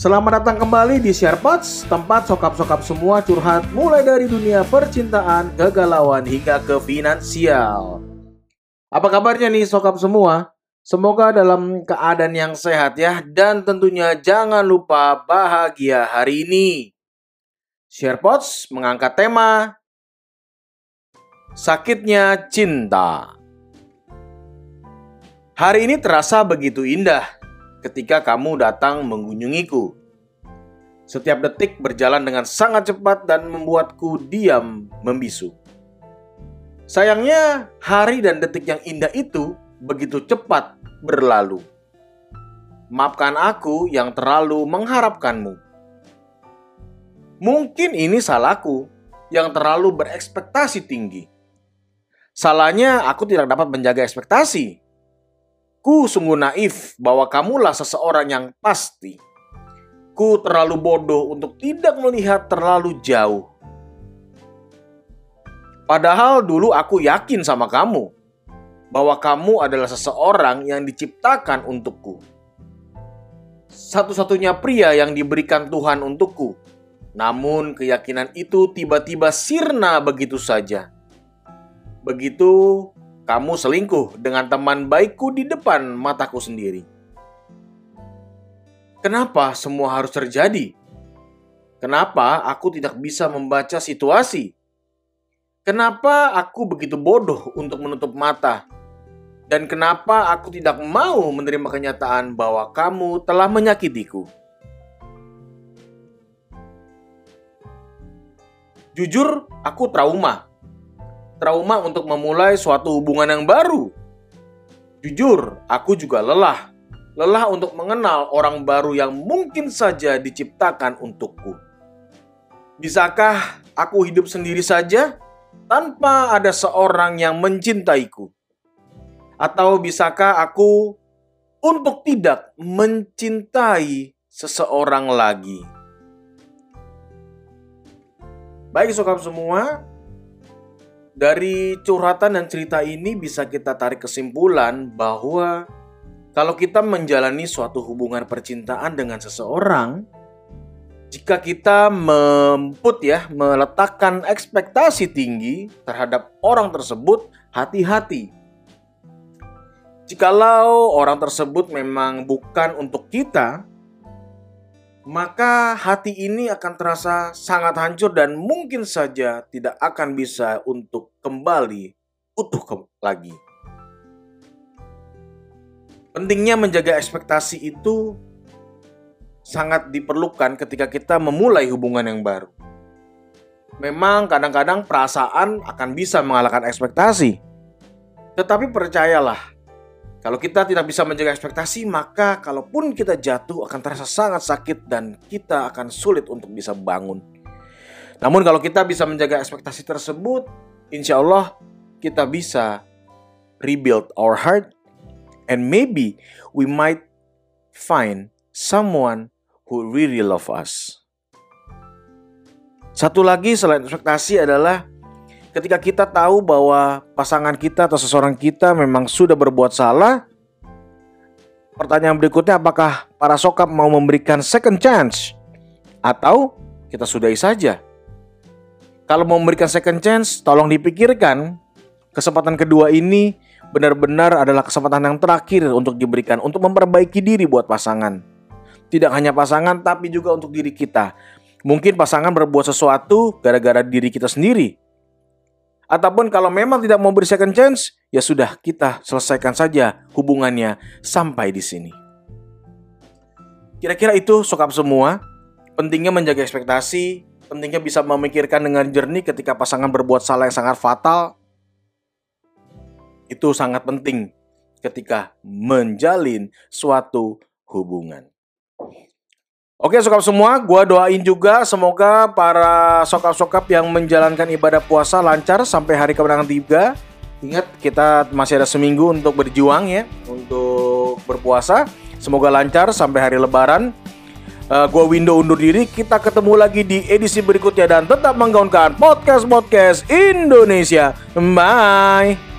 Selamat datang kembali di SharePods, tempat sokap-sokap semua curhat mulai dari dunia percintaan, kegalauan hingga ke finansial. Apa kabarnya nih sokap semua? Semoga dalam keadaan yang sehat ya dan tentunya jangan lupa bahagia hari ini. SharePods mengangkat tema Sakitnya Cinta. Hari ini terasa begitu indah ketika kamu datang mengunjungiku. Setiap detik berjalan dengan sangat cepat dan membuatku diam membisu. Sayangnya, hari dan detik yang indah itu begitu cepat berlalu. Maafkan aku yang terlalu mengharapkanmu. Mungkin ini salahku yang terlalu berekspektasi tinggi. Salahnya aku tidak dapat menjaga ekspektasi Ku sungguh naif bahwa kamulah seseorang yang pasti. Ku terlalu bodoh untuk tidak melihat terlalu jauh. Padahal dulu aku yakin sama kamu bahwa kamu adalah seseorang yang diciptakan untukku. Satu-satunya pria yang diberikan Tuhan untukku. Namun keyakinan itu tiba-tiba sirna begitu saja. Begitu kamu selingkuh dengan teman baikku di depan mataku sendiri. Kenapa semua harus terjadi? Kenapa aku tidak bisa membaca situasi? Kenapa aku begitu bodoh untuk menutup mata? Dan kenapa aku tidak mau menerima kenyataan bahwa kamu telah menyakitiku? Jujur, aku trauma trauma untuk memulai suatu hubungan yang baru. Jujur, aku juga lelah. Lelah untuk mengenal orang baru yang mungkin saja diciptakan untukku. Bisakah aku hidup sendiri saja tanpa ada seorang yang mencintaiku? Atau bisakah aku untuk tidak mencintai seseorang lagi? Baik, sobat semua, dari curhatan dan cerita ini bisa kita tarik kesimpulan bahwa kalau kita menjalani suatu hubungan percintaan dengan seseorang, jika kita memput ya, meletakkan ekspektasi tinggi terhadap orang tersebut, hati-hati. Jikalau orang tersebut memang bukan untuk kita, maka hati ini akan terasa sangat hancur dan mungkin saja tidak akan bisa untuk kembali utuh ke lagi. Pentingnya menjaga ekspektasi itu sangat diperlukan ketika kita memulai hubungan yang baru. Memang kadang-kadang perasaan akan bisa mengalahkan ekspektasi. Tetapi percayalah, kalau kita tidak bisa menjaga ekspektasi, maka kalaupun kita jatuh akan terasa sangat sakit dan kita akan sulit untuk bisa bangun. Namun kalau kita bisa menjaga ekspektasi tersebut, insya Allah kita bisa rebuild our heart and maybe we might find someone who really love us. Satu lagi selain ekspektasi adalah ketika kita tahu bahwa pasangan kita atau seseorang kita memang sudah berbuat salah, pertanyaan berikutnya apakah para sokap mau memberikan second chance atau kita sudahi saja? Kalau mau memberikan second chance, tolong dipikirkan kesempatan kedua ini benar-benar adalah kesempatan yang terakhir untuk diberikan untuk memperbaiki diri buat pasangan. Tidak hanya pasangan tapi juga untuk diri kita. Mungkin pasangan berbuat sesuatu gara-gara diri kita sendiri Ataupun kalau memang tidak mau beri second chance, ya sudah kita selesaikan saja hubungannya sampai di sini. Kira-kira itu sokap semua. Pentingnya menjaga ekspektasi, pentingnya bisa memikirkan dengan jernih ketika pasangan berbuat salah yang sangat fatal. Itu sangat penting ketika menjalin suatu hubungan. Oke sokap semua, gue doain juga semoga para sokap-sokap yang menjalankan ibadah puasa lancar sampai hari kemenangan tiga. Ingat kita masih ada seminggu untuk berjuang ya, untuk berpuasa. Semoga lancar sampai hari lebaran. Uh, gua window undur diri, kita ketemu lagi di edisi berikutnya dan tetap menggaungkan podcast-podcast Indonesia. Bye.